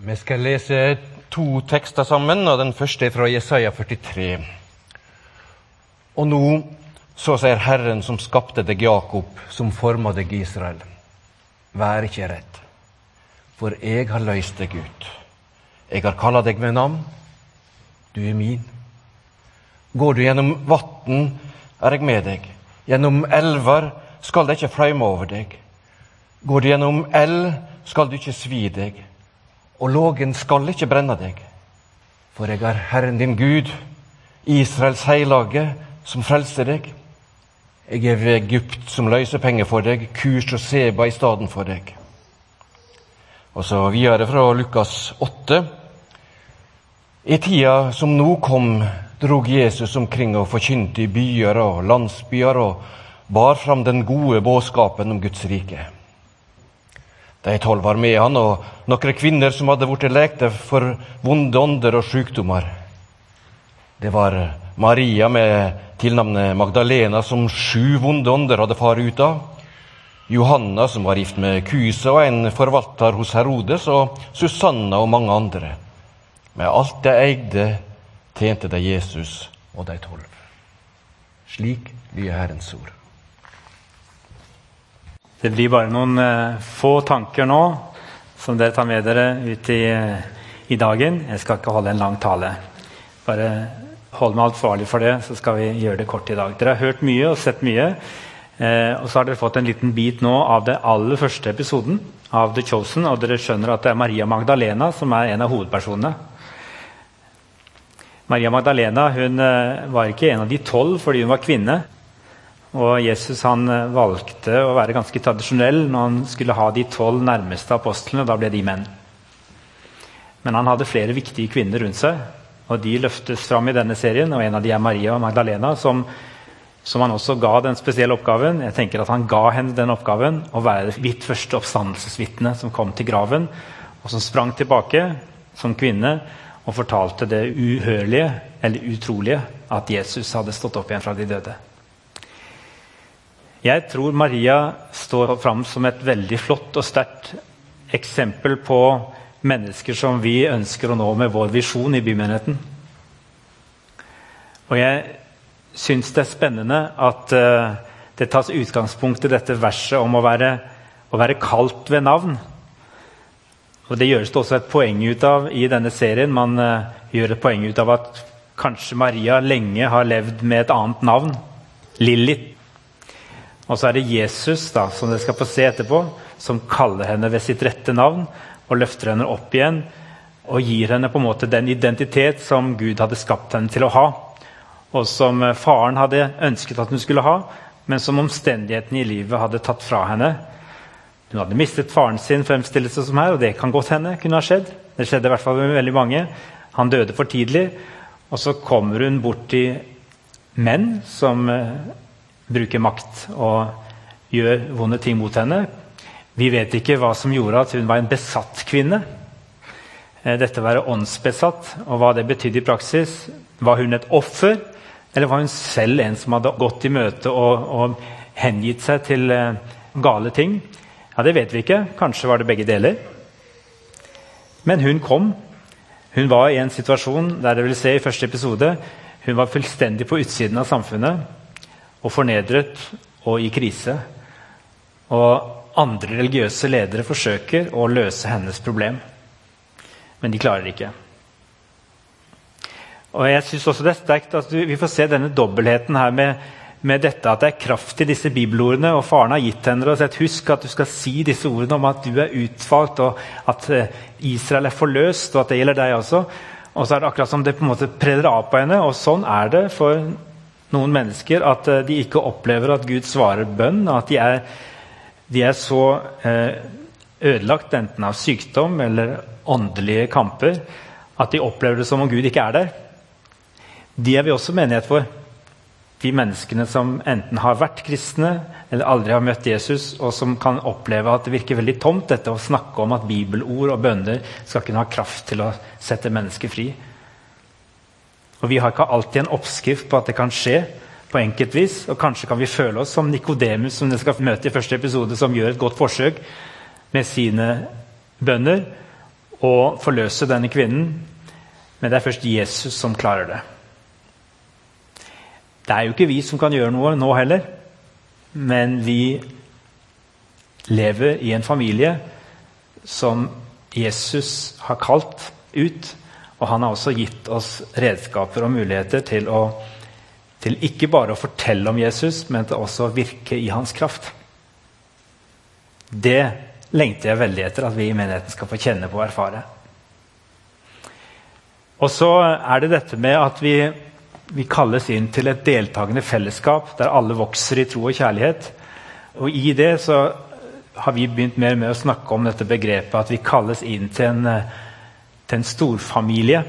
Vi skal lese to tekster sammen, og den første er fra Jesaja 43. Og nå, så sier Herren som skapte deg, Jakob, som forma deg, Israel. Vær ikke redd, for jeg har løst deg ut. Jeg har kalla deg med navn. Du er min. Går du gjennom vatn, er jeg med deg. Gjennom elver skal det ikke fløyme over deg. Går du gjennom eld, skal du ikke svi deg og lågen skal ikke brenne deg. For jeg er Herren din Gud, Israels heilage, som frelser deg. Jeg ved Egypt som løsepenger for deg, Kurs og Seba i stedet for deg. Og så videre fra Lukas 8. I tida som nå kom, drog Jesus omkring og forkynte i byer og landsbyer og bar fram den gode budskapen om Guds rike. De tolv var med han, og noen kvinner som hadde blitt lekte for vonde ånder og sykdommer. Det var Maria med tilnavnet Magdalena, som sju vonde ånder hadde faret ut av. Johanna, som var gift med kuse og en forvalter hos Herodes, og Susanna og mange andre. Med alt de eide, tjente de Jesus og de tolv. Slik lyder Herrens ord. Det blir bare noen uh, få tanker nå som dere tar med dere ut i, uh, i, dagen. Jeg skal ikke holde en lang tale. Bare hold meg ansvarlig for det, så skal vi gjøre det kort i dag. Dere har hørt mye og sett mye. Uh, og så har dere fått en liten bit nå av det aller første episoden av The Chosen. Og dere skjønner at det er Maria Magdalena som er en av hovedpersonene. Maria Magdalena hun var ikke en av de tolv fordi hun var kvinne. Og Jesus han eh, valgte å være ganske tradisjonell når han skulle ha de tolv nærmeste apostlene. Da ble de menn. Men han hadde flere viktige kvinner rundt seg, og de løftes fram i denne serien. og En av de er Maria Magdalena, som, som han også ga den spesielle oppgaven. Jeg tenker at Han ga henne den oppgaven å være mitt første oppstandelsesvitne som kom til graven, og som sprang tilbake som kvinne og fortalte det uhørlige, eller utrolige, at Jesus hadde stått opp igjen fra de døde. Jeg tror Maria står fram som et veldig flott og sterkt eksempel på mennesker som vi ønsker å nå med vår visjon i bymenigheten. Og jeg syns det er spennende at uh, det tas utgangspunkt i dette verset om å være, å være kalt ved navn. Og Det gjøres det også et poeng ut av i denne serien. Man uh, gjør et poeng ut av at kanskje Maria lenge har levd med et annet navn. Lilith og så er det Jesus, da, som dere skal få se etterpå, som kaller henne ved sitt rette navn og løfter henne opp igjen og gir henne på en måte den identitet som Gud hadde skapt henne til å ha, og som eh, faren hadde ønsket at hun skulle ha, men som omstendighetene i livet hadde tatt fra henne. Hun hadde mistet faren sin, fremstilles det som her, og det kan godt hende kunne ha skjedd. Det skjedde i hvert fall med veldig mange. Han døde for tidlig. Og så kommer hun bort til menn som eh, bruker makt og gjør vonde ting mot henne. Vi vet ikke hva som gjorde at hun var en besatt kvinne. Eh, dette å være åndsbesatt, og hva det betydde i praksis. Var hun et offer, eller var hun selv en som hadde gått i møte og, og hengitt seg til eh, gale ting? Ja, Det vet vi ikke. Kanskje var det begge deler. Men hun kom. Hun var i en situasjon der det vil se i første episode, hun var fullstendig på utsiden av samfunnet og fornedret og i krise. Og andre religiøse ledere forsøker å løse hennes problem, men de klarer det ikke. Og jeg synes også det er sterkt at Vi får se denne dobbeltheten her med, med, dette at det er kraft i disse bibelordene. og Faren har gitt henne og sagt husk at du skal si disse ordene om at du er utvalgt, og at eh, Israel er forløst, og at det gjelder deg også. Og så er det akkurat som det på en måte preder av på henne. Og sånn er det for noen mennesker at eh, de ikke opplever at Gud svarer bønn. At de er, de er så eh, ødelagt enten av sykdom eller åndelige kamper at de opplever det som om Gud ikke er der. De er vi også menighet for. De menneskene som enten har vært kristne eller aldri har møtt Jesus, og som kan oppleve at det virker veldig tomt dette å snakke om at bibelord og bønner skal kunne ha kraft til å sette mennesker fri. Og Vi har ikke alltid en oppskrift på at det kan skje på enkeltvis. Og kanskje kan vi føle oss som Nikodemus, som dere skal møte i første episode, som gjør et godt forsøk med sine bønder å forløse denne kvinnen, men det er først Jesus som klarer det. Det er jo ikke vi som kan gjøre noe nå heller, men vi lever i en familie som Jesus har kalt ut. Og han har også gitt oss redskaper og muligheter til, å, til ikke bare å fortelle om Jesus, men til også å virke i hans kraft. Det lengter jeg veldig etter at vi i menigheten skal få kjenne på og erfare. Og så er det dette med at vi, vi kalles inn til et deltakende fellesskap der alle vokser i tro og kjærlighet. Og i det så har vi begynt mer med å snakke om dette begrepet at vi kalles inn til en, til en storfamilie.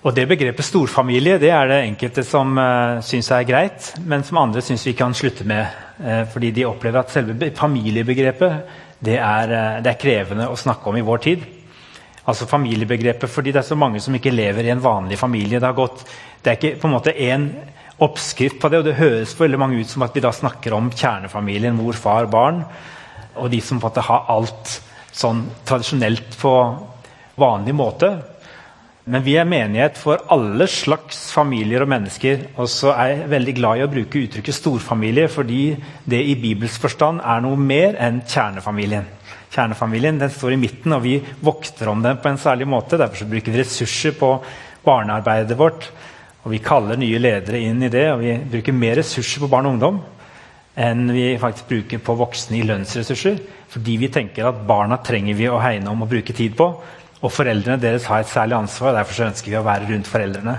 Og Det begrepet storfamilie det er det enkelte som uh, syns er greit, men som andre syns vi kan slutte med. Uh, fordi de opplever at selve familiebegrepet det er, uh, det er, krevende å snakke om i vår tid. Altså familiebegrepet fordi det er så mange som ikke lever i en vanlig familie. Det, har gått, det er ikke på en måte en oppskrift på det. Og det høres for veldig mange ut som at vi da snakker om kjernefamilien, mor, far, barn. Og de som på en måte har alt sånn tradisjonelt på vanlig måte. Men vi er menighet for alle slags familier og mennesker. Og så er jeg veldig glad i å bruke uttrykket storfamilie, fordi det i Bibels forstand er noe mer enn kjernefamilien. Kjernefamilien den står i midten, og vi vokter om den på en særlig måte. Derfor bruker vi ressurser på barnearbeidet vårt. Og Vi kaller nye ledere inn i det, og vi bruker mer ressurser på barn og ungdom enn vi faktisk bruker på voksne i lønnsressurser. Fordi vi tenker at barna trenger vi å hegne om og bruke tid på. Og foreldrene deres har et særlig ansvar, derfor derfor ønsker vi å være rundt foreldrene.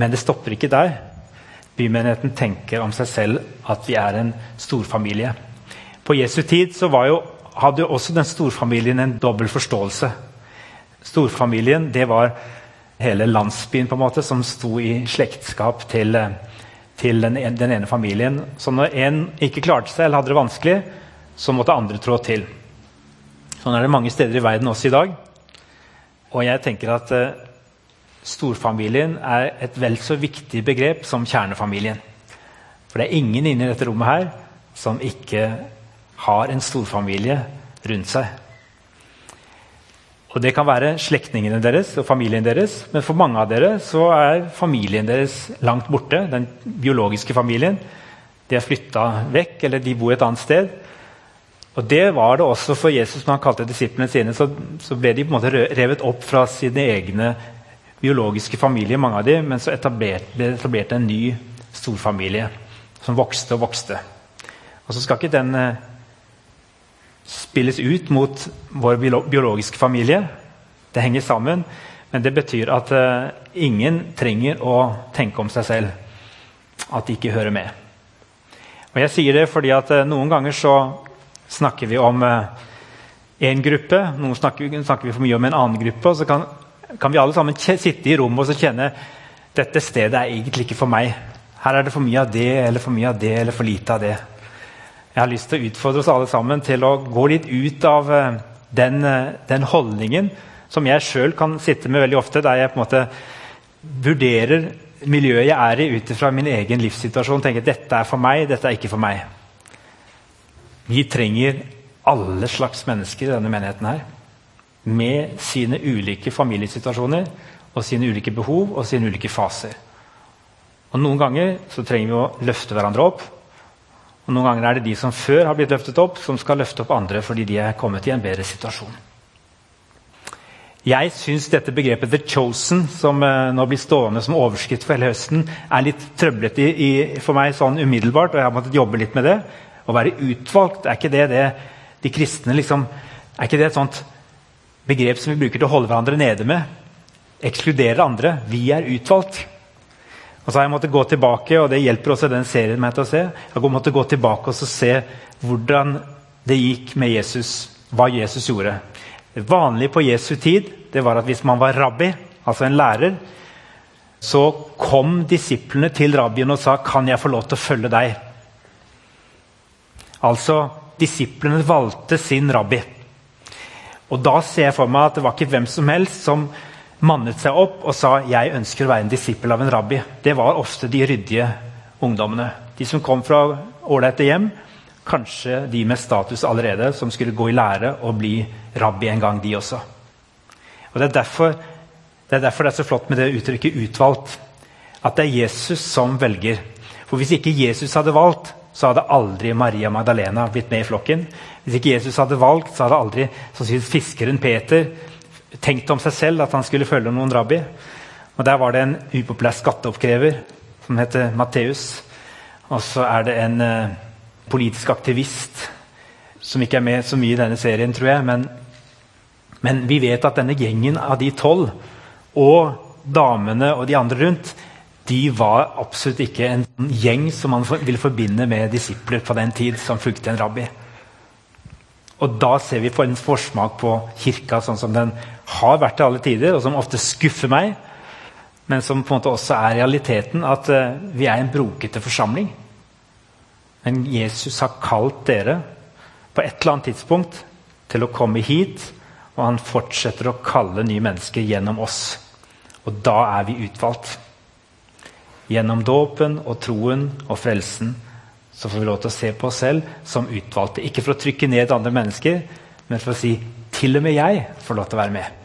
Men det stopper ikke der. Bymenigheten tenker om seg selv at vi er en storfamilie. På Jesu tid så jo, hadde jo også den storfamilien en dobbel forståelse. Storfamilien det var hele landsbyen på en måte, som sto i slektskap til, eh, til den, den, ene familien. Så når en ikke klarte seg eller hadde det vanskelig, så måtte andre trå til. Sånn er det mange steder i verden også i dag. Og jeg tenker at eh, storfamilien er et vel så viktig begrep som kjernefamilien. For det er ingen inne i dette rommet her som ikke har en storfamilie rundt seg. Og Det kan være slektningene deres og familien deres, men for mange av dere så er familien deres langt borte. Den biologiske familien. De er flytta vekk, eller de bor et annet sted. Og Det var det også for Jesus når han kalte disiplene sine. Så, så ble de på en måte revet opp fra sine egne biologiske familier, mange av dem, men så etablert, ble etablert en ny storfamilie som vokste og vokste. Og så skal ikke den eh, spilles ut mot vår biologiske familie. Det henger sammen, men det betyr at uh, ingen trenger å tenke om seg selv at de ikke hører med. Og Jeg sier det fordi at uh, noen ganger så snakker vi om én uh, gruppe, noen snakker, snakker, vi for mye om en annen gruppe. og så kan, kan vi alle sammen sitte i rommet og kjenne dette stedet er egentlig ikke for meg. Her er det for mye av det eller for mye av det eller for lite av det. Jeg har lyst til å utfordre oss alle sammen til å gå litt ut av eh, den, eh, den holdningen som jeg sjøl kan sitte med veldig ofte, der jeg på en måte vurderer miljøet jeg er i ut fra min egen livssituasjon. tenker dette er for meg, dette er ikke for meg. Vi trenger alle slags mennesker i denne menigheten her. Med sine ulike familiesituasjoner og sine ulike behov og sine ulike faser. Og Noen ganger så trenger vi å løfte hverandre opp og Noen ganger er det de som før har blitt løftet opp, som skal løfte opp andre fordi de er kommet i en bedre situasjon. Jeg syns dette begrepet 'the chosen', som uh, nå blir stående som overskrift for hele høsten, er litt trøblete for meg sånn umiddelbart, og jeg har måttet jobbe litt med det. Å være utvalgt, er ikke det det de kristne liksom, Er ikke det et sånt begrep som vi bruker til å holde hverandre nede med? Ekskludere andre. Vi er utvalgt. Og så har jeg måttet gå tilbake, og det hjelper også den serien meg til å se. Jeg måtte gå tilbake og se hvordan det gikk med Jesus, hva Jesus gjorde. Det vanlige på Jesu tid det var at hvis man var rabbi, altså en lærer, så kom disiplene til rabbien og sa 'Kan jeg få lov til å følge deg?' Altså, disiplene valgte sin rabbi. Og da ser jeg for meg at det var ikke hvem som helst som mannet seg opp og sa 'jeg ønsker å være en disippel av en rabbi'. Det var ofte de ryddige ungdommene. De som kom fra ålreite hjem, kanskje de med status allerede, som skulle gå i lære og bli rabbi en gang, de også. Og Det er derfor det er, derfor det er så flott med det uttrykket 'utvalgt'. At det er Jesus som velger. For Hvis ikke Jesus hadde valgt, så hadde aldri Maria Magdalena blitt med i flokken. Hvis ikke Jesus hadde valgt, så hadde aldri fiskeren Peter tenkt om seg selv at han skulle følge noen rabbi. Og Der var det en upopulær skatteoppkrever som heter Matteus. Og så er det en uh, politisk aktivist som ikke er med så mye i denne serien, tror jeg. Men, men vi vet at denne gjengen av de tolv og damene og de andre rundt de var absolutt ikke en gjeng som man ville forbinde med disipler på den tid som fulgte en rabbi. Og Da ser vi en forsmak på kirka sånn som den har vært til alle tider, og som ofte skuffer meg, men som på en måte også er realiteten, at uh, vi er en brokete forsamling. Men Jesus har kalt dere på et eller annet tidspunkt til å komme hit, og han fortsetter å kalle nye mennesker gjennom oss. Og da er vi utvalgt. Gjennom dåpen og troen og frelsen så får vi lov til å se på oss selv som utvalgte. Ikke for å trykke ned andre mennesker, men for å si til og med jeg får lov til å være med.